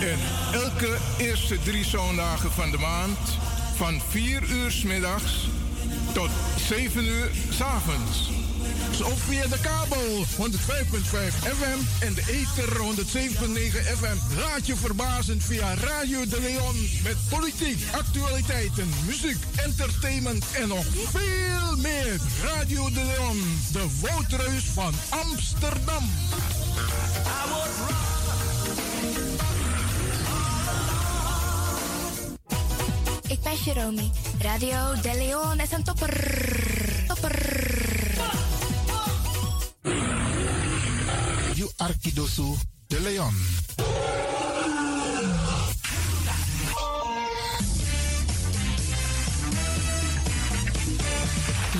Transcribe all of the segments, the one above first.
En elke eerste drie zondagen van de maand van 4 uur s middags tot 7 uur s avonds. Of via de kabel 105.5 FM en de ether 107.9 FM. Laat je verbazen via Radio de Leon met politiek, actualiteiten, muziek, entertainment en nog veel meer. Radio de Leon, de woudreus van Amsterdam. Jeromy. Radio De Leon is een topper. Topper. You Arkidosu de Leon.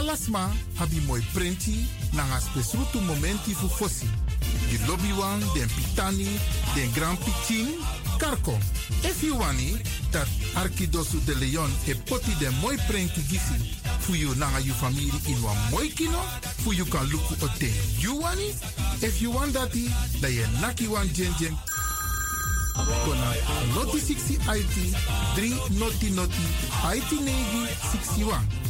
Alasma habi moi prenti nanga spesrutu momenti fu fosi. Di lobby wan, den pitani, den grand pitin, karko. If you wani, dat Arkidosu de Leon e poti den moi prenti gisi fu you nanga you family in wan moi kino, fu you kan luku o den you wani. If you want dati, da ye naki wan jen jen Kona noti 60 IT 3 noti noti IT negi 61.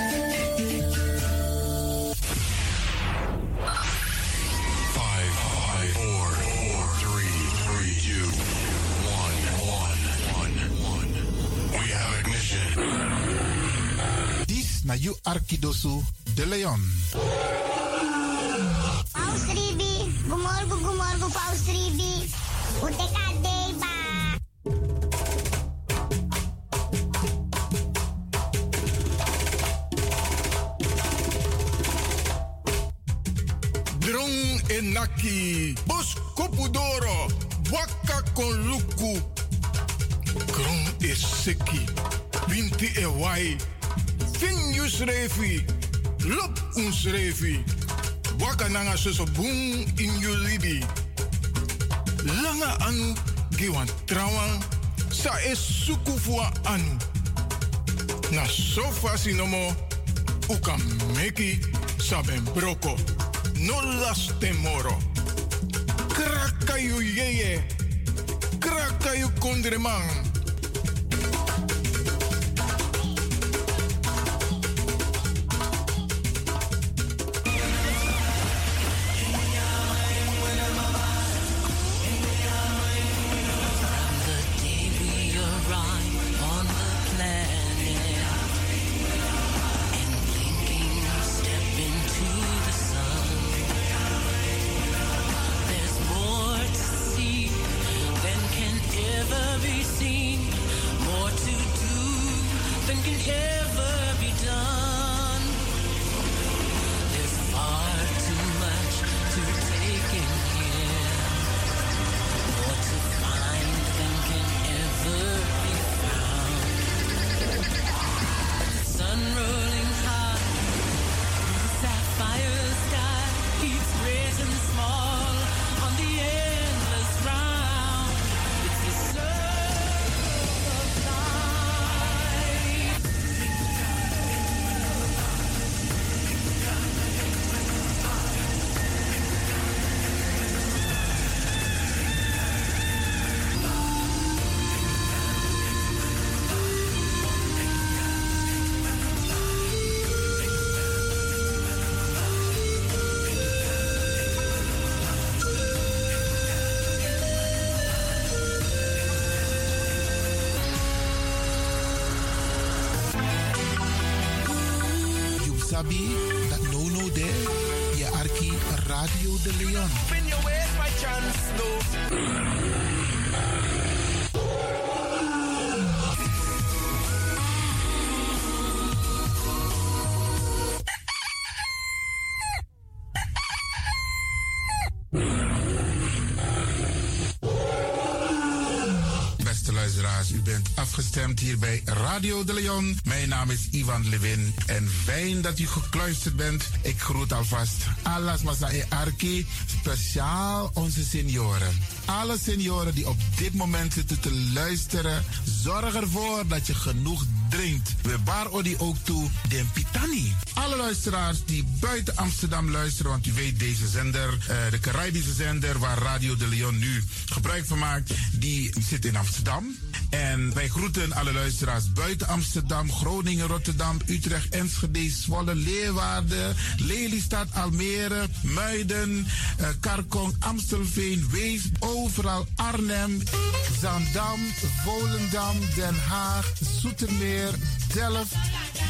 Na you Arkidosu de Leon. Paus Ribi, gumorgo gumorgo Paus Ribi. Uteka deba. Drong enaki, bos kopudoro, waka kon luku. Kron is seki, winti e wai. Fin yus refi, lop uns refi. Waka nanga suso boom in yu libi. Langa anu, giwan trawan, sa es suku fua anu. Na sofa sinomo, uka meki saben broko. No las temoro. Krakayu yeye. Krakayu kondreman. Sabi dat no no de je arki Radio de Leon. Spin your ways by chance, no. Hier bij Radio de Leon. Mijn naam is Ivan Levin en fijn dat u gekluisterd bent. Ik groet alvast Alas Masae Arki, speciaal onze senioren. Alle senioren die op dit moment zitten te luisteren, zorg ervoor dat je genoeg drinkt. We bar odi ook toe den pitani. Alle luisteraars die buiten Amsterdam luisteren, want u weet deze zender, eh, de Caribische zender waar Radio de Leon nu gebruik van maakt, die zit in Amsterdam. En wij groeten alle luisteraars buiten Amsterdam, Groningen, Rotterdam, Utrecht, Enschede, Zwolle, Leeuwarden, Lelystad, Almere, Muiden, eh, Karkong, Amstelveen, Wees, overal Arnhem, Zandam, Volendam, Den Haag, Zoetermeer, Delft,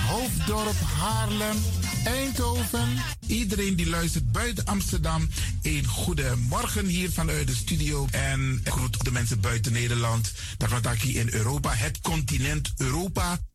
Hoofddorp, Haarlem, Eindhoven. Iedereen die luistert buiten Amsterdam, een goede morgen hier vanuit de studio. En groet de mensen buiten Nederland. Dat hier in Europa, het continent Europa.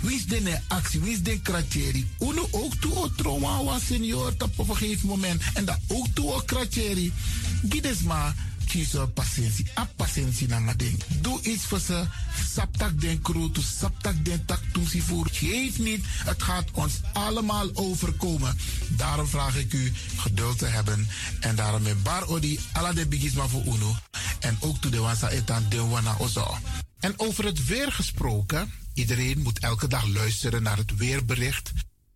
Wie is de actie, wie is de kratjeri? Uno ook toe o senior op een gegeven moment. En dat ook toe o kratjeri. Gides maar kies patiëntie. A patiëntie na ding. Doe iets voor ze. Saptak den kroto, saptak den tak toesie voor. Geef niet, het gaat ons allemaal overkomen. Daarom vraag ik u geduld te hebben. En daarom met bar odi, ala de bigisma voor uno. En ook toe de wansa etan de wana ozo. En over het weer gesproken. Iedereen moet elke dag luisteren naar het weerbericht.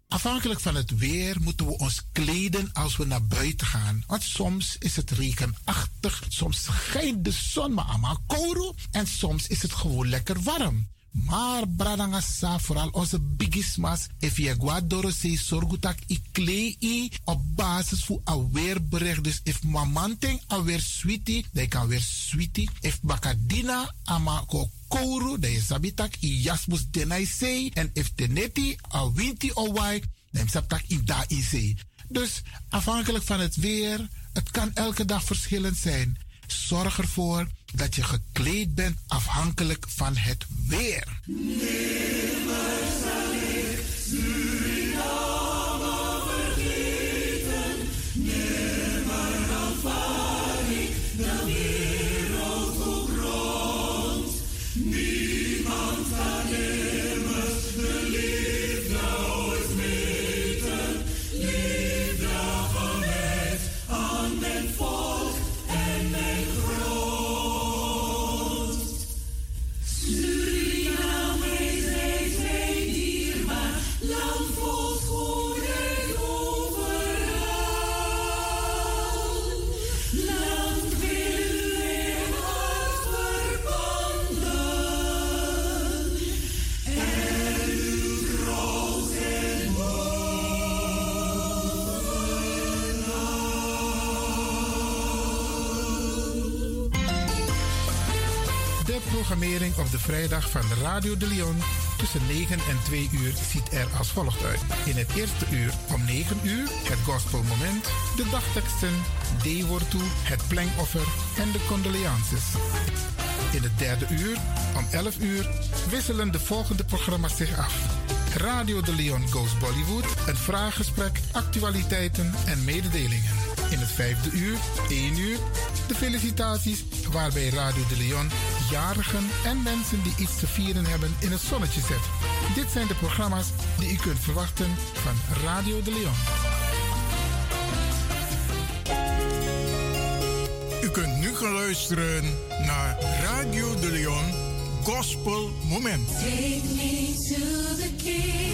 Afhankelijk van het weer moeten we ons kleden als we naar buiten gaan. Want soms is het regenachtig, soms schijnt de zon maar allemaal kouro en soms is het gewoon lekker warm. Maar bradangasa, vooral onze bigismas, if je guadoro se sorgutak i klei op basis voor een weerbericht. Dus if mamanting alweer sweetie, dan kan weer sweetie. If bakadina ama ko kouru, dan is sabitak i jasmus denai sei. En if teneti a winti owai, dan sabtak i da i. Dus afhankelijk van het weer, het kan elke dag verschillend zijn. Zorg ervoor dat je gekleed bent afhankelijk van het weer. Programmering op de vrijdag van Radio de Leon tussen 9 en 2 uur ziet er als volgt uit. In het eerste uur om 9 uur het gospelmoment, de dagteksten, D-woord toe, het plengoffer en de condoleances. In het derde uur om 11 uur wisselen de volgende programma's zich af. Radio de Leon Goes Bollywood, een vraaggesprek, actualiteiten en mededelingen. In het vijfde uur, 1 uur, de felicitaties waarbij Radio de Leon jarigen en mensen die iets te vieren hebben in het zonnetje zet. Dit zijn de programma's die u kunt verwachten van Radio de Leon. U kunt nu gaan luisteren naar Radio de Leon Gospel Moment. Take me to the.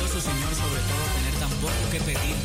Maravilloso, Señor, sobre todo tener tan poco que pedir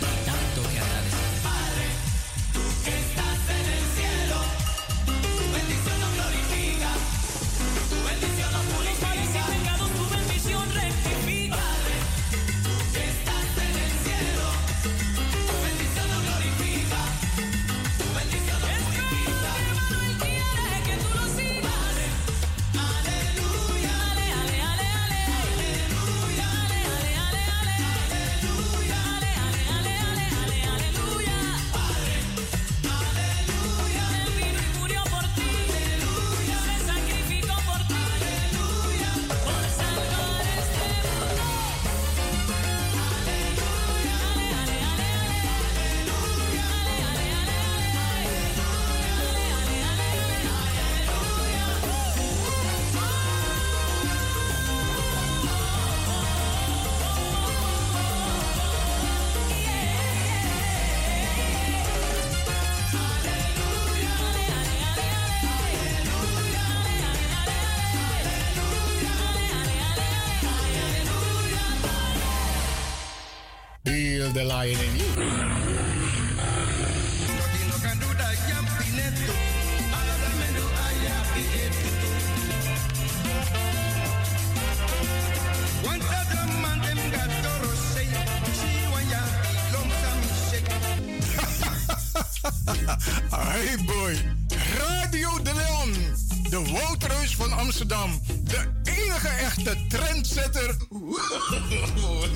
Heal the lion in you. hey boy, Radio de Leon, de Woutreus van Amsterdam enige echte trendsetter.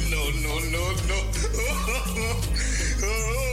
No, no, no, no.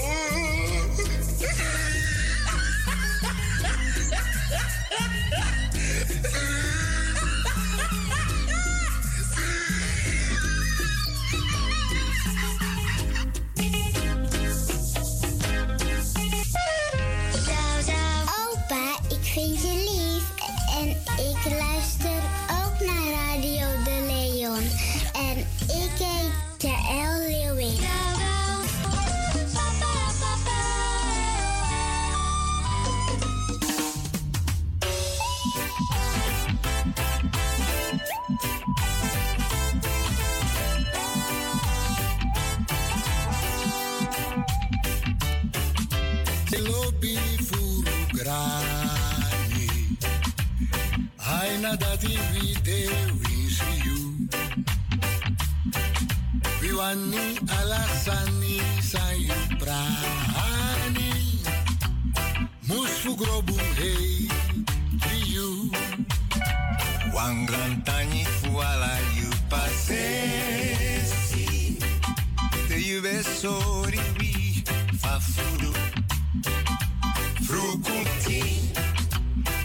se sori wi fafudu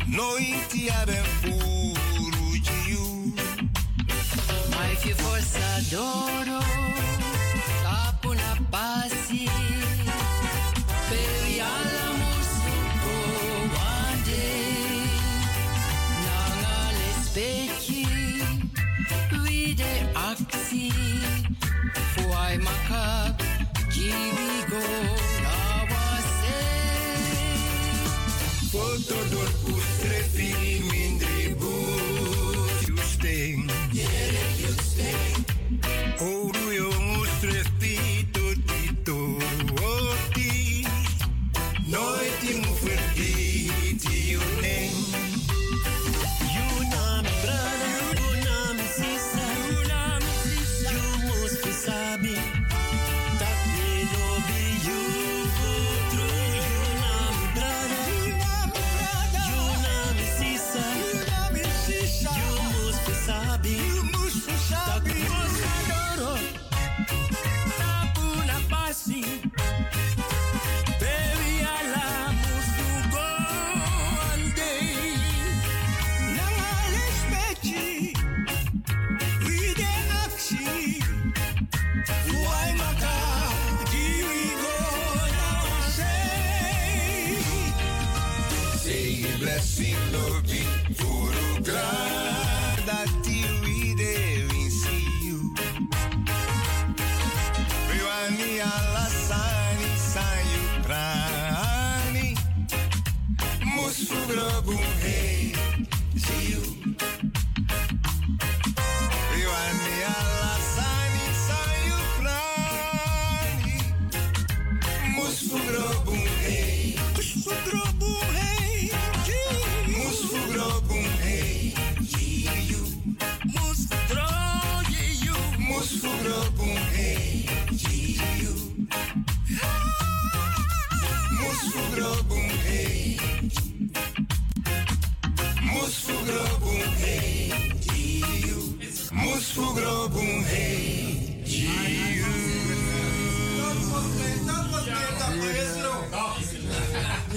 noi ti aben furujiu mai que força doro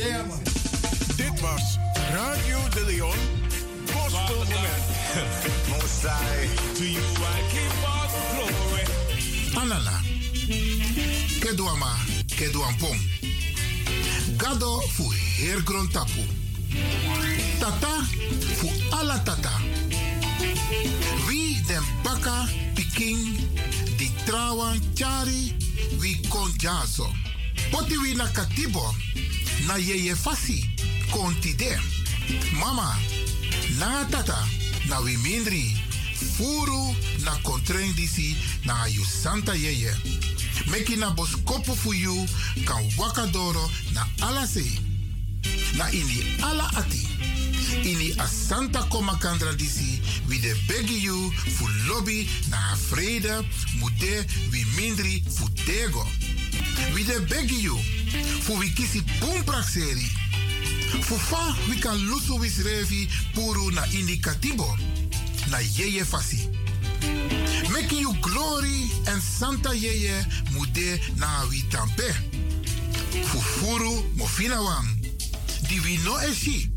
Ja, man. Dit was Radio de Leon Gospel Moment. Most high, to you I give all glory. Anana. Keduama, keduampong. Gado fu hergrond tapu. Tata fu ala tata. Wie den baka piking di trawan chari we konjazo. Poti wi na katibo na yeye fasi konti de mama na tata na wi mindri furu na kontren disi na ayu santa yeye meki na boskopu fu you kan na alase na ini ala ati. Ini a santa koma kandra disi, we de begi you fu lobby na afreda mude wimindri de We mindri fu de begi you fu wie kisi pumprak seri. Fu fa wie kan lusu wis revi puru na indicatibo. Na yeye fasi. Making you glory en Santa Yeye mude na wi tampe. Fufuru mofina wang. Di wi no eshi.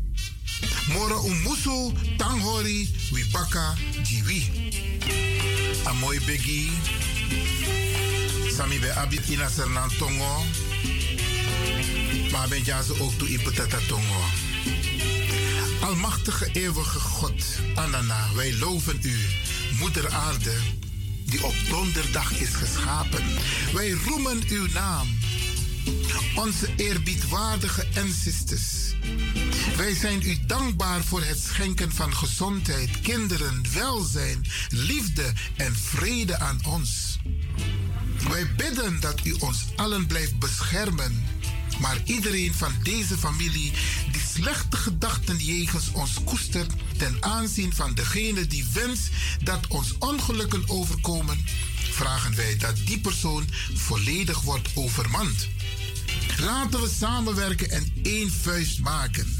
Moro umusu tanghori wi baka jiwi. A mooi begi. Sami be abit ina. Maar ben jazo ook toe ipetata tongo. Almachtige eeuwige God, Anana, wij loven u, Moeder Aarde, die op donderdag is geschapen. Wij roemen uw naam, onze eerbiedwaardige ancestors. Wij zijn u dankbaar voor het schenken van gezondheid, kinderen, welzijn, liefde en vrede aan ons. Wij bidden dat u ons allen blijft beschermen. Maar iedereen van deze familie die slechte gedachten jegens ons koestert ten aanzien van degene die wenst dat ons ongelukken overkomen, vragen wij dat die persoon volledig wordt overmand. Laten we samenwerken en één vuist maken.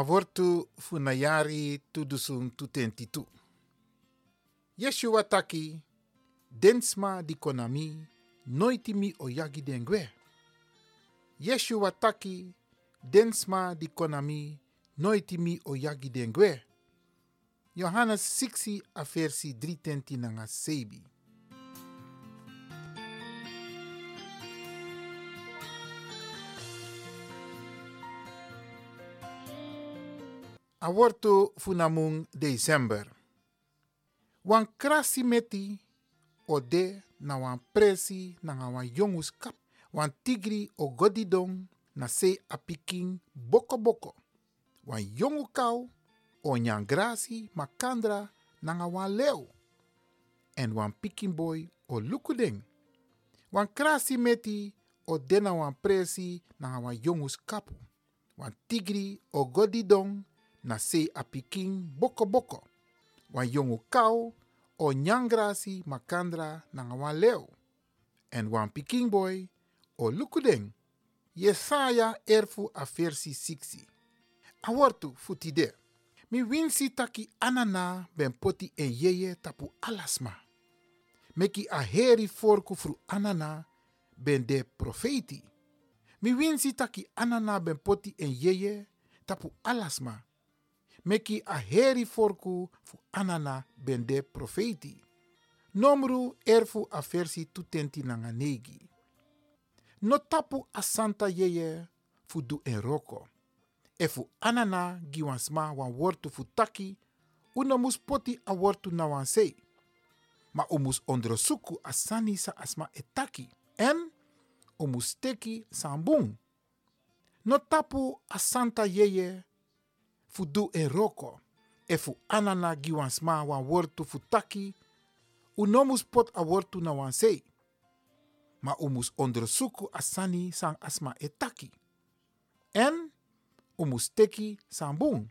Avortu funayari tudusun tutentitu. Yeshua taki, densma di konami, noitimi oyagi dengwe. Yeshua taki, densma di konami, noitimi oyagi dengwe. Johannes 6 a versi 3 nanga sebi. Aworto funamung december. Wan krasi meti o de na wan presi na wan jongus kap. Wan tigri o godidong na se apiking boko boko. Wan jongu kau o nyan grasi makandra na wan leeuw. En wan piking boy o lukudeng. Wan krasi meti o de na wan presi na wan jongus kapu. Wan tigri o godidong na se a piking boko boko. Wan jongu kau o nyangrasi makandra na nga wan leeuw. En wan piking boy o lukudeng. Yesaya erfu a versi 60. Awortu futide. Mi winsi taki anana ben poti en yeye tapu alasma. Meki a heri forku fru anana ben de profeti. Mi winsi taki anana ben poti en yeye tapu alasma. Meki a heri forku fu anana ben de profeti. Nomru erfu a versi tutenti nanga negi. No tapu a santa yeye fu du en roko. E fu anana giwansma wan wortu fu taki, una mus poti a wortu na wan. Ma u mus onderzoeken a sani sa asma e taki. En u mus teki sambung. No tapu a santa yeye fu du en roko. E fu anana giwansma wan wortu fu taki, u no mus pot a wortu na wan sei. Ma u mus onderzoeken a sani sang asma e taki. En u mus teki sambung.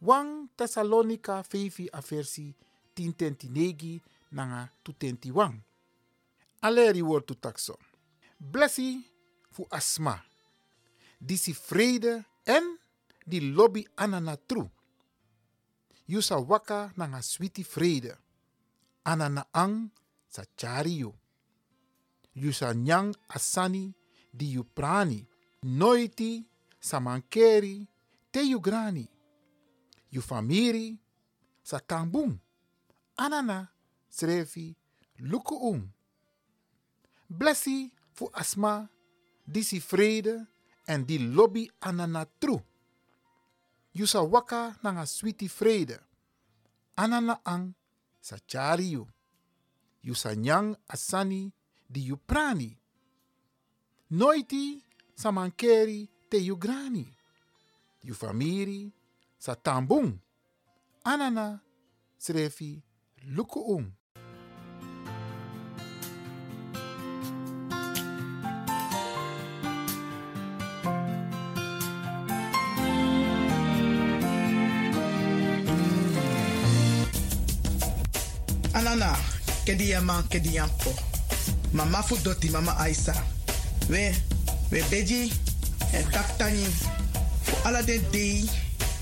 Wang Thessalonica fevi a versi 10 nanga tutenti wang. Aleri wortu takso. Blessi fu asma. Disi vrede en di lobby anana tru. Yusa waka nanga switi vrede. Anana ang sa chariyo. Yusa nyang asani di yu prani. Noiti samankeri te yu grani. Yu famiri sa kambung. Anana srefi luku um. Blessi fu asma disi vrede en die lobby anana tru. Yusa waka nanga sweetie vrede. Anana ang sa chari yu. Yusa nyang asani di yu prani. Noiti sa mankeri te yu grani. Yu famiri sa tambung. Anana srefi luku um. Anana, kedi yama, kedi yampo. Mama fu doti, mama Aisa. We, we beji, en taktani. Fu ala de dei,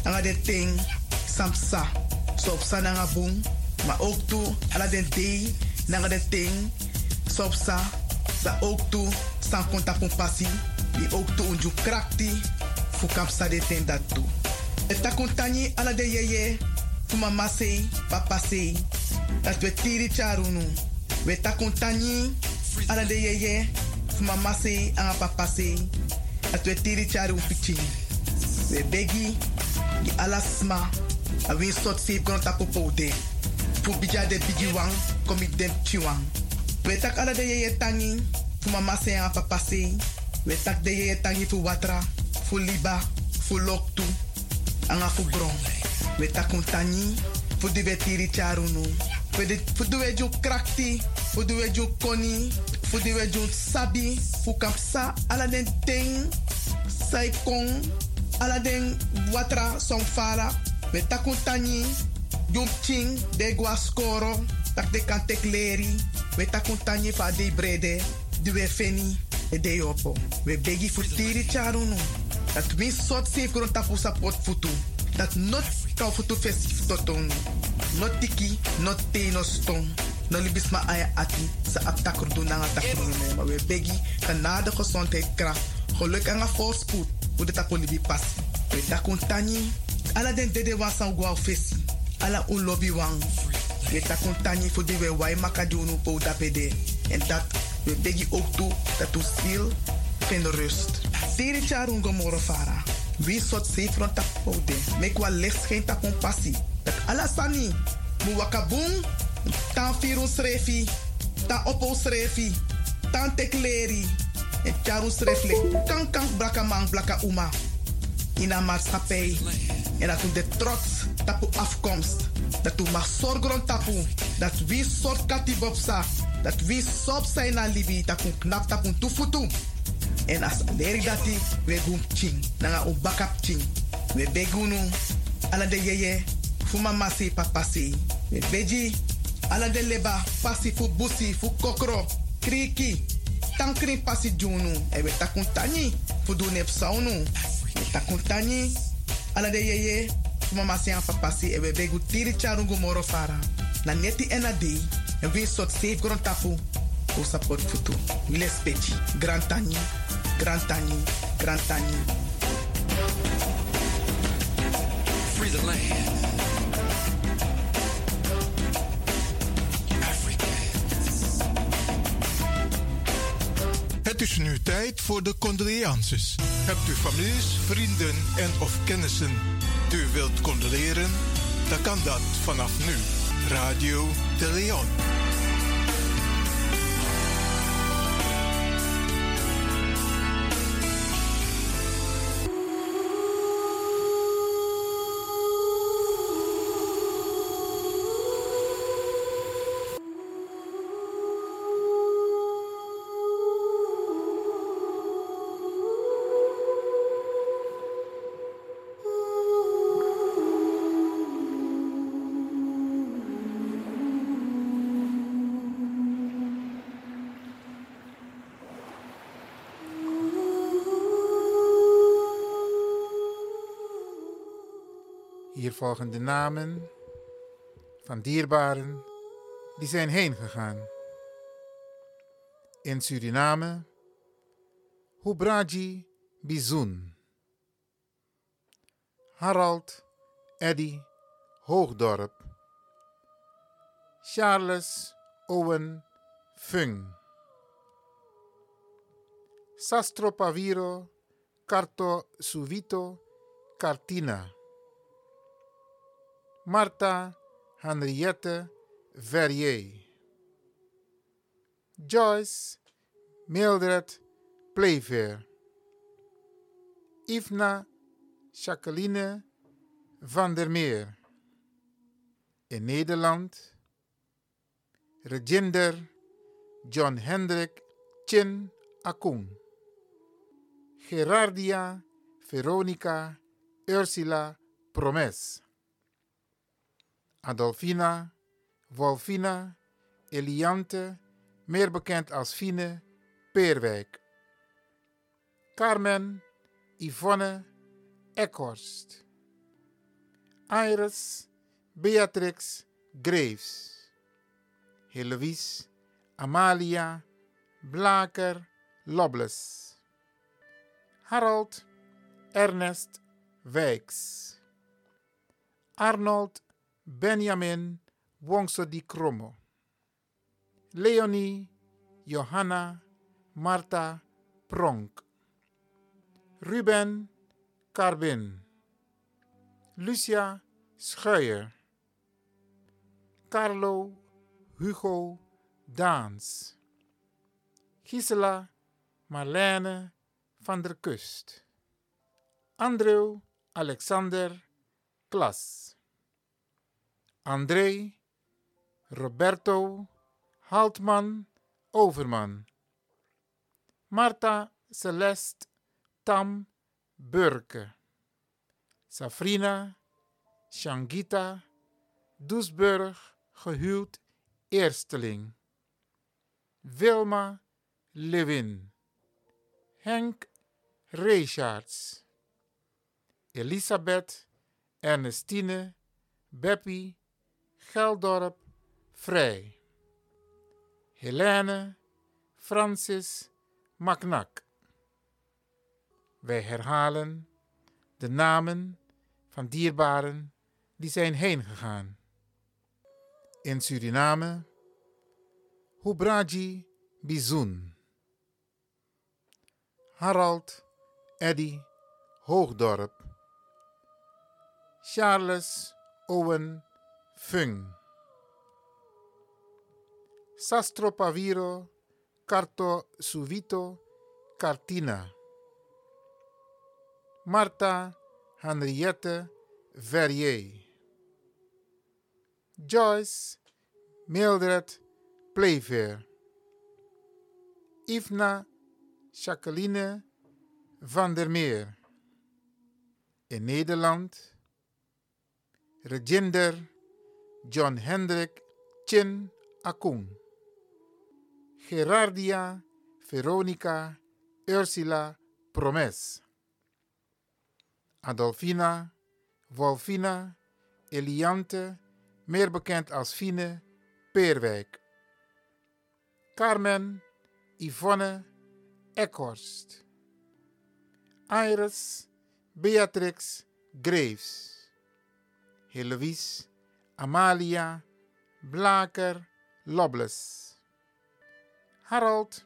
nanga de ting, samsa. So sa nanga. Maar ook toe, ala de dei, de ting, so sa. Sa ook toe, san konta pun pasi. Toe unju. Fu de ten dat toe. Et takuntani ala de yeye. Fu mama sei, papa sei. Dat we tiri charunu. We takuntani ala de yeye. Mama sei, anga papa sei. Dat we tiri charu pichi. We begi. Di ala sma. A win sot save gron tapu poude. Fu bija de bigi wang. Komi dem chiwang. We tak ala de yeye tangi. Fu mama sei, anga papa sei. We tak de yeye tangi fu watra. Fu liba. Fu loktu. Anga fu gron. We takuntani. Fu di we tiri charunu. Fu di we ju krakti. Fu di we ju koni. Fu di we ju sabi. Fu kapsa ala den ting. Sai kong. Ala den watra song fala. We takuntani. Jum ching. De gua skoro. Tak de kan tek leri. We takuntani fa de brede. Di we feni. E de opo. We begi fu tiri charunu. Dat win sot safe grond tapu sapot futu. Dat not kau futu totonu. Not tiki, not te, no stong. No libis ma aya ati. Sa aptakur doen na takur me. Maar we begi kanade gezondheid kracht. Geluk en voorspoed. Hoe de tapu libi pas. We takun tani. Ala den dede wan san gwa fesi. Ala un lobby wan. We takun tani voor die we wai po dapede. En dat we begi ook toe dat u ziel vindt rust. Tiri charun gomoro fara. Wie sot safe rond tap pode. Mek wa licht geen tap passie. Alasani. Mu wakabung. Tan firu srefi. Tan opo srefi. Tan tekleri. En charun srefle. Kan kan blaka blaka uma. In een maatschappij. En dat de trots tapu afkomst. Dat u mag zorgen tapu. Dat wie soort katibopsa. Dat wie sop zijn na libi. Dat u knap tapu tufutu. En as leri we gum ching. Nanga u bakap ching. We begunu. Ala de yeye. Fu mama si papa si. We beji. Ala de leba. Pasi fu busi. Fu kokro. Kriki. Tankri pasi junu. E we takun tani. Fu du nep saunu. We takun tani. Ala de yeye. Fu mama si an papa si. E we begu tiri charungu moro fara. Na neti ena dei. En we sot safe gron tapu. Ko support futu. Wile speci. Grand tani. Grand tani. Grand tani. Free the land. Het is nu tijd voor de condolences. Hebt u families, vrienden en of kennissen die u wilt condoleren? Dan kan dat vanaf nu. Radio de Leon. Hier volgen de namen van dierbaren die zijn heen gegaan. In Suriname, Hubraji Bizoen. Harald Eddy Hoogdorp. Charles Owen Fung. Sastro Paviro Carto Suvito Cartina. Martha Henriette Verrier. Joyce Mildred Playfair. Ifna Jacqueline van der Meer. In Nederland Reginder John Hendrik Chin Akung. Gerardia Veronica Ursula Promes. Adolfina Wolfina Eliante, meer bekend als Fine Peerwijk. Carmen Yvonne Ekhorst. Iris Beatrix Graves. Heloïse Amalia Blaker Lobles. Harold Ernest Wijks. Arnold Benjamin Wongso Kromo. Leonie Johanna Marta Pronk. Ruben Carbin. Lucia Schuijer. Carlo Hugo Daans. Gisela Marlene van der Kust. Andrew Alexander Klas. André Roberto Haltman Overman. Marta Celeste Tam Burke. Safrina Shangita Doesburg gehuwd eersteling. Wilma Lewin. Henk Richards. Elisabeth Ernestine Beppie Geldorp Vrij. Helene Francis Macnak. Wij herhalen de namen van dierbaren die zijn heen gegaan. In Suriname, Hubraji Bizoen. Harald Eddy Hoogdorp. Charles Owen Fung. Sastro Paviro Carto Suvito Cartina. Marta Henriette Verrier. Joyce Mildred Playfair. Ifna Jacqueline van der Meer. In Nederland Reginder John Hendrik Chin Akung. Gerardia Veronica Ursula Promes. Adolfina Wolfina Eliante, meer bekend als Fine Peerwijk. Carmen Yvonne Ekhorst. Iris Beatrix Graves. Heloïse Amalia Blaker Lobles. Harold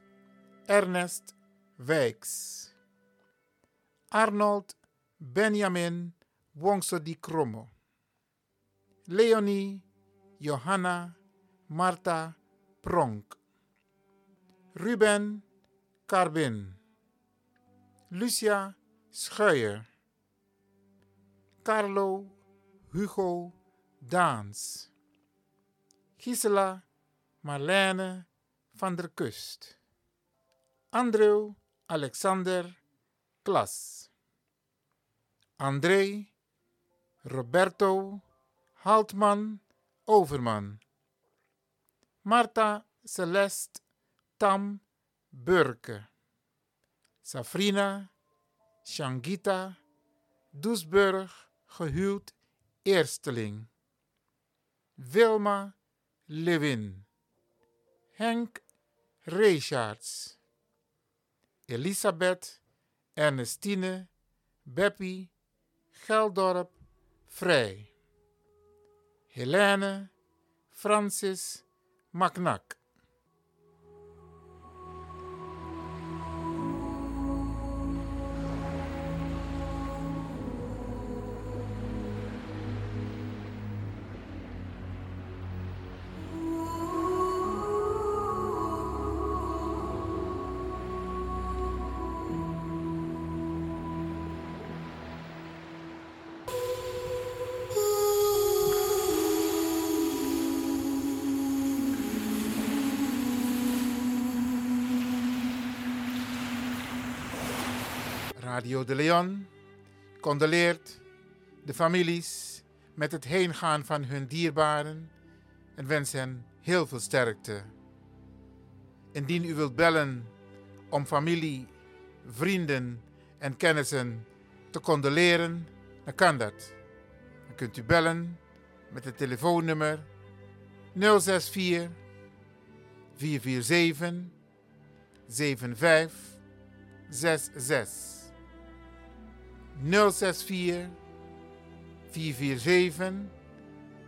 Ernest Wijks. Arnold Benjamin Wongso di. Leonie Johanna Marta Pronk. Ruben Carbin. Lucia Schuijer. Carlo Hugo Daans. Gisela Marlene van der Kust. Andrew Alexander Klas. André Roberto Haltman Overman. Marta Celeste Tam Burke. Safrina Shangita Doesburg gehuwd eersteling. Wilma Lewin. Henk Richards. Elisabeth Ernestine Beppie Geldorp Vrij. Helene Francis Macnak. Radio de Leon condoleert de families met het heengaan van hun dierbaren en wens hen heel veel sterkte. Indien u wilt bellen om familie, vrienden en kennissen te condoleren, dan kan dat. Dan kunt u bellen met het telefoonnummer 064 447 7566. 064 447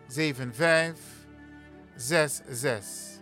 7566.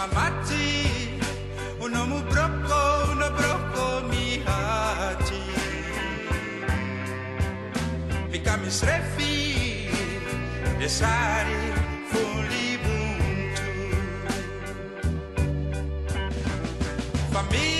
Mamati uno mu brocco uno brocco mi hati. Mika misrefi desari fully buntu. Famiri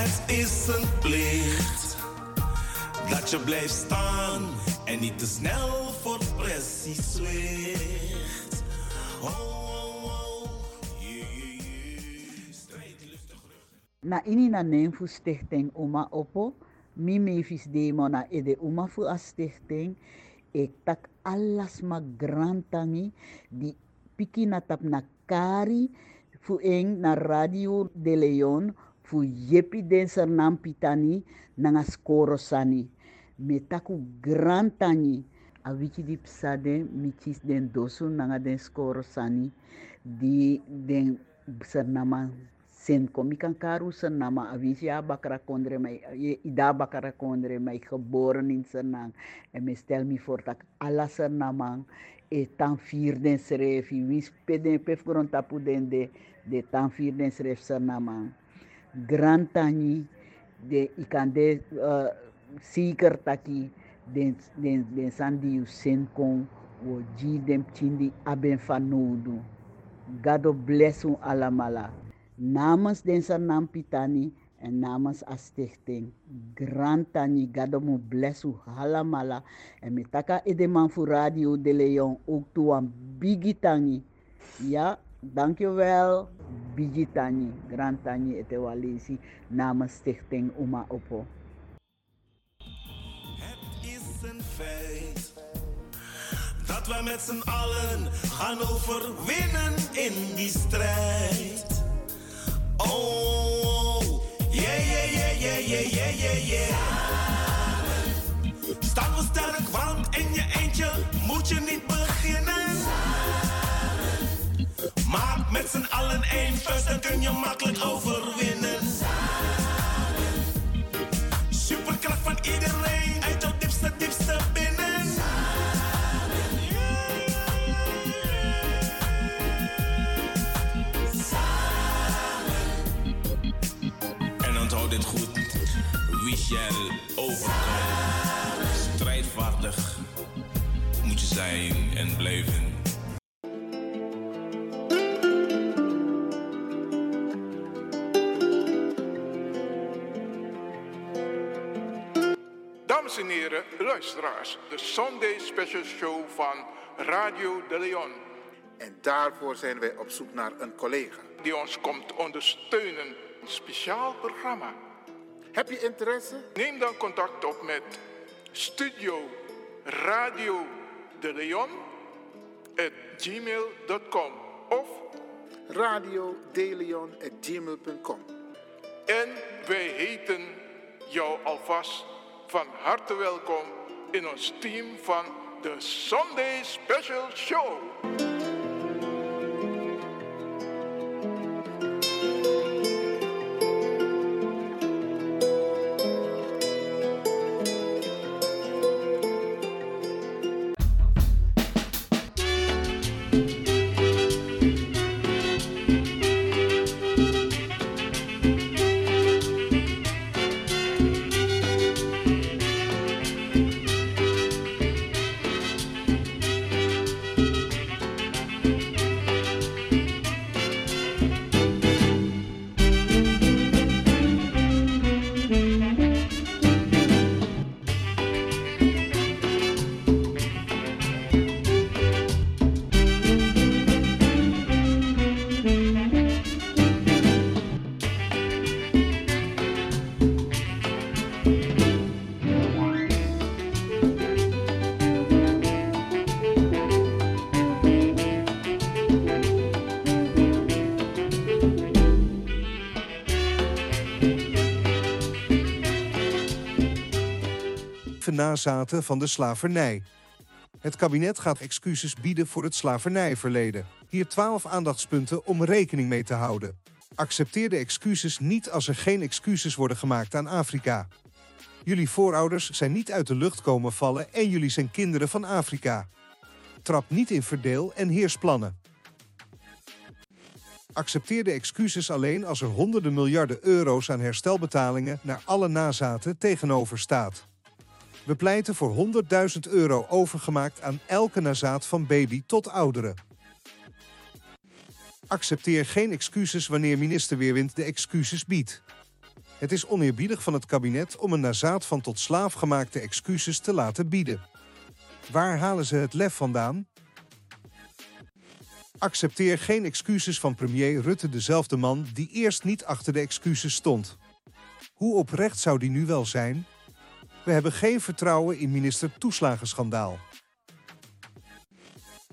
Het is een plicht dat je blijft staan en niet te snel voor pressie zwicht. Na ini na nem fu stichting Uma Oppo, mi mevis demo na ede Uma fu a stichting, ek tak alas magrantangi di piki na tap na kari fu eng na Radio de Leon fu yepi den nam pitani nanga skoro sani. Me taku grantani a wiki di psade mi kis den dosu nanga den skoro sani. Di den sernama sen komi kan karu nama avisi a bakara kondre ida bakara kondre mai geboren in Sernang en me stel me voor dat alla Sernamang e tan vier den srefi wis peden pef gron tapu den de de tan vier den sref Sernamang grand tani de ikande uh, seeker taki den den den sandi sen kon wo jidem chindi aben fanodu. Gado bless u alamala. Namens den Sanam Pitani en namens a stichting Tani Gado mu bless u halamala. En metaka edeman voor Radio de Leon ook toe aan Bigi Tani. Ja, dankjewel. Bigi Tani, Grand Tani etewalesi namens stichting Uma Oppo. is een feit dat we met z'n allen gaan overwinnen in die strijd. Oh, yeah, yeah, yeah, yeah, yeah, yeah, yeah, yeah. Staan we sterk, want in je eentje moet je niet met z'n allen één vuist, dan kun je makkelijk overwinnen. Superkracht van iedereen uit jouw diepste, diepste binnen. En onthoud dit goed, wie shall overkomen. Strijdvaardig moet je zijn en blijven. Dames en heren, luisteraars, de Sunday Special Show van Radio de Leon. En daarvoor zijn wij op zoek naar een collega. Die ons komt ondersteunen. Een speciaal programma. Heb je interesse? Neem dan contact op met Studio Radio de Leon at gmail.com of radiodeleon.gmail.com En wij heten jou alvast van harte welkom in ons team van de Sunday Special Show. Nazaten van de slavernij. Het kabinet gaat excuses bieden voor het slavernijverleden. Hier 12 aandachtspunten om rekening mee te houden. Accepteer de excuses niet als er geen excuses worden gemaakt aan Afrika. Jullie voorouders zijn niet uit de lucht komen vallen en jullie zijn kinderen van Afrika. Trap niet in verdeel en heersplannen. Accepteer de excuses alleen als er honderden miljarden euro's aan herstelbetalingen naar alle nazaten tegenover staat. We pleiten voor 100.000 euro overgemaakt aan elke nazaat van baby tot ouderen. Accepteer geen excuses wanneer minister Weerwind de excuses biedt. Het is oneerbiedig van het kabinet om een nazaat van tot slaaf gemaakte excuses te laten bieden. Waar halen ze het lef vandaan? Accepteer geen excuses van premier Rutte, dezelfde man die eerst niet achter de excuses stond. Hoe oprecht zou die nu wel zijn? We hebben geen vertrouwen in minister Toeslagenschandaal.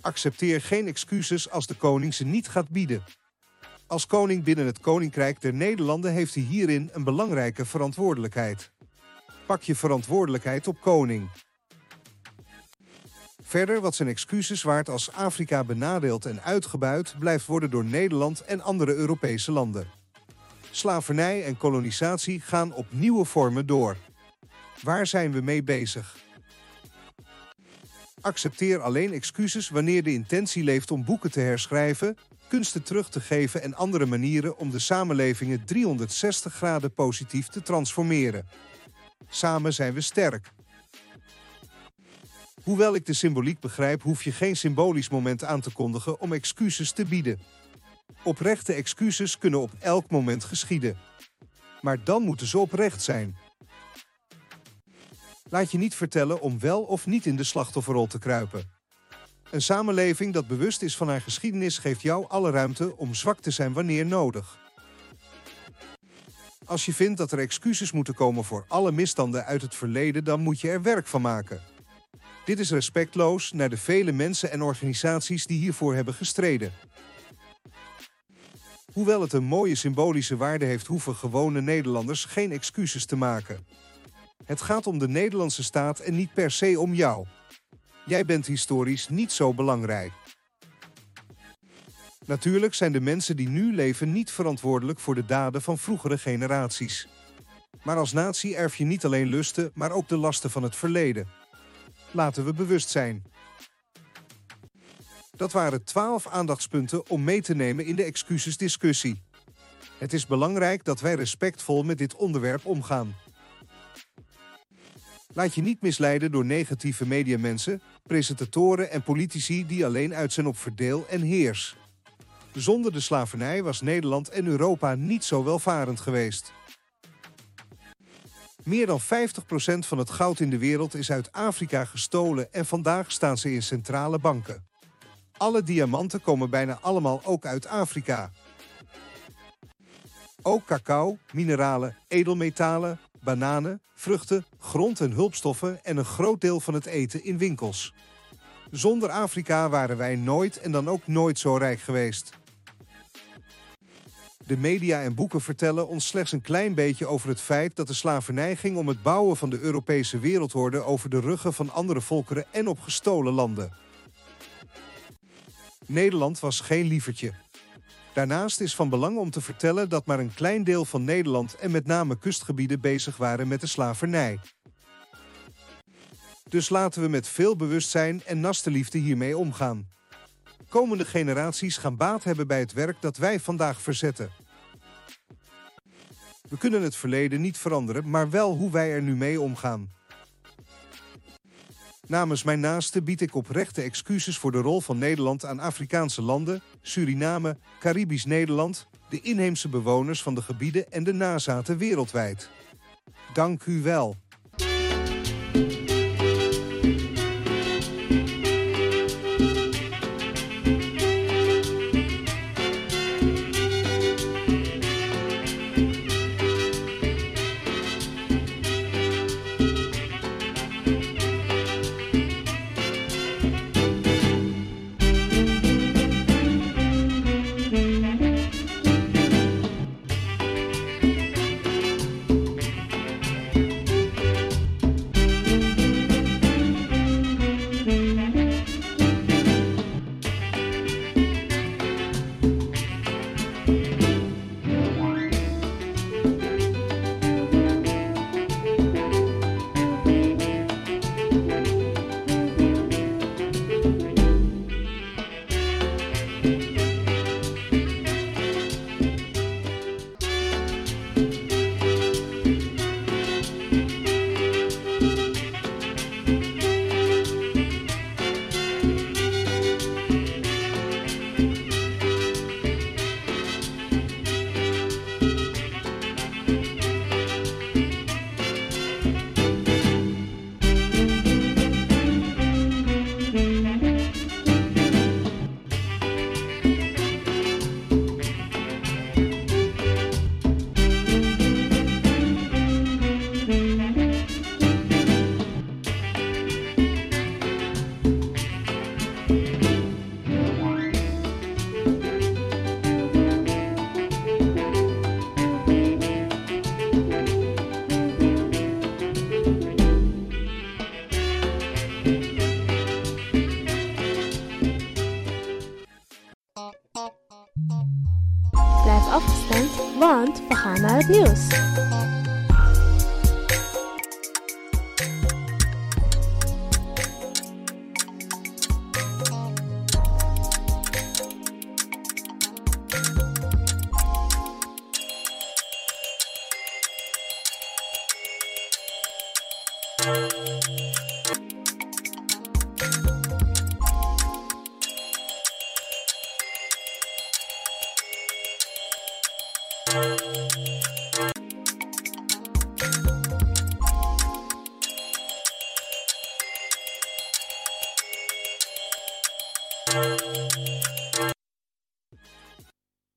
Accepteer geen excuses als de koning ze niet gaat bieden. Als koning binnen het Koninkrijk der Nederlanden heeft hij hierin een belangrijke verantwoordelijkheid. Pak je verantwoordelijkheid op koning. Verder wat zijn excuses waard als Afrika benadeeld en uitgebuit blijft worden door Nederland en andere Europese landen. Slavernij en kolonisatie gaan op nieuwe vormen door. Waar zijn we mee bezig? Accepteer alleen excuses wanneer de intentie leeft om boeken te herschrijven, kunsten terug te geven en andere manieren om de samenlevingen 360 graden positief te transformeren. Samen zijn we sterk. Hoewel ik de symboliek begrijp, hoef je geen symbolisch moment aan te kondigen om excuses te bieden. Oprechte excuses kunnen op elk moment geschieden. Maar dan moeten ze oprecht zijn. Laat je niet vertellen om wel of niet in de slachtofferrol te kruipen. Een samenleving dat bewust is van haar geschiedenis geeft jou alle ruimte om zwak te zijn wanneer nodig. Als je vindt dat er excuses moeten komen voor alle misstanden uit het verleden, dan moet je er werk van maken. Dit is respectloos naar de vele mensen en organisaties die hiervoor hebben gestreden. Hoewel het een mooie symbolische waarde heeft, hoeven gewone Nederlanders geen excuses te maken. Het gaat om de Nederlandse staat en niet per se om jou. Jij bent historisch niet zo belangrijk. Natuurlijk zijn de mensen die nu leven niet verantwoordelijk voor de daden van vroegere generaties. Maar als natie erf je niet alleen lusten, maar ook de lasten van het verleden. Laten we bewust zijn. Dat waren twaalf aandachtspunten om mee te nemen in de excusesdiscussie. Het is belangrijk dat wij respectvol met dit onderwerp omgaan. Laat je niet misleiden door negatieve mediamensen, presentatoren en politici die alleen uit zijn op verdeel en heers. Zonder de slavernij was Nederland en Europa niet zo welvarend geweest. Meer dan 50% van het goud in de wereld is uit Afrika gestolen en vandaag staan ze in centrale banken. Alle diamanten komen bijna allemaal ook uit Afrika. Ook cacao, mineralen, edelmetalen, bananen, vruchten, grond- en hulpstoffen en een groot deel van het eten in winkels. Zonder Afrika waren wij nooit en dan ook nooit zo rijk geweest. De media en boeken vertellen ons slechts een klein beetje over het feit dat de slavernij ging om het bouwen van de Europese wereldorde over de ruggen van andere volkeren en op gestolen landen. Nederland was geen lievertje. Daarnaast is van belang om te vertellen dat maar een klein deel van Nederland en met name kustgebieden bezig waren met de slavernij. Dus laten we met veel bewustzijn en nastenliefde hiermee omgaan. Komende generaties gaan baat hebben bij het werk dat wij vandaag verzetten. We kunnen het verleden niet veranderen, maar wel hoe wij er nu mee omgaan. Namens mijn naasten bied ik oprechte excuses voor de rol van Nederland aan Afrikaanse landen, Suriname, Caribisch Nederland, de inheemse bewoners van de gebieden en de nazaten wereldwijd. Dank u wel.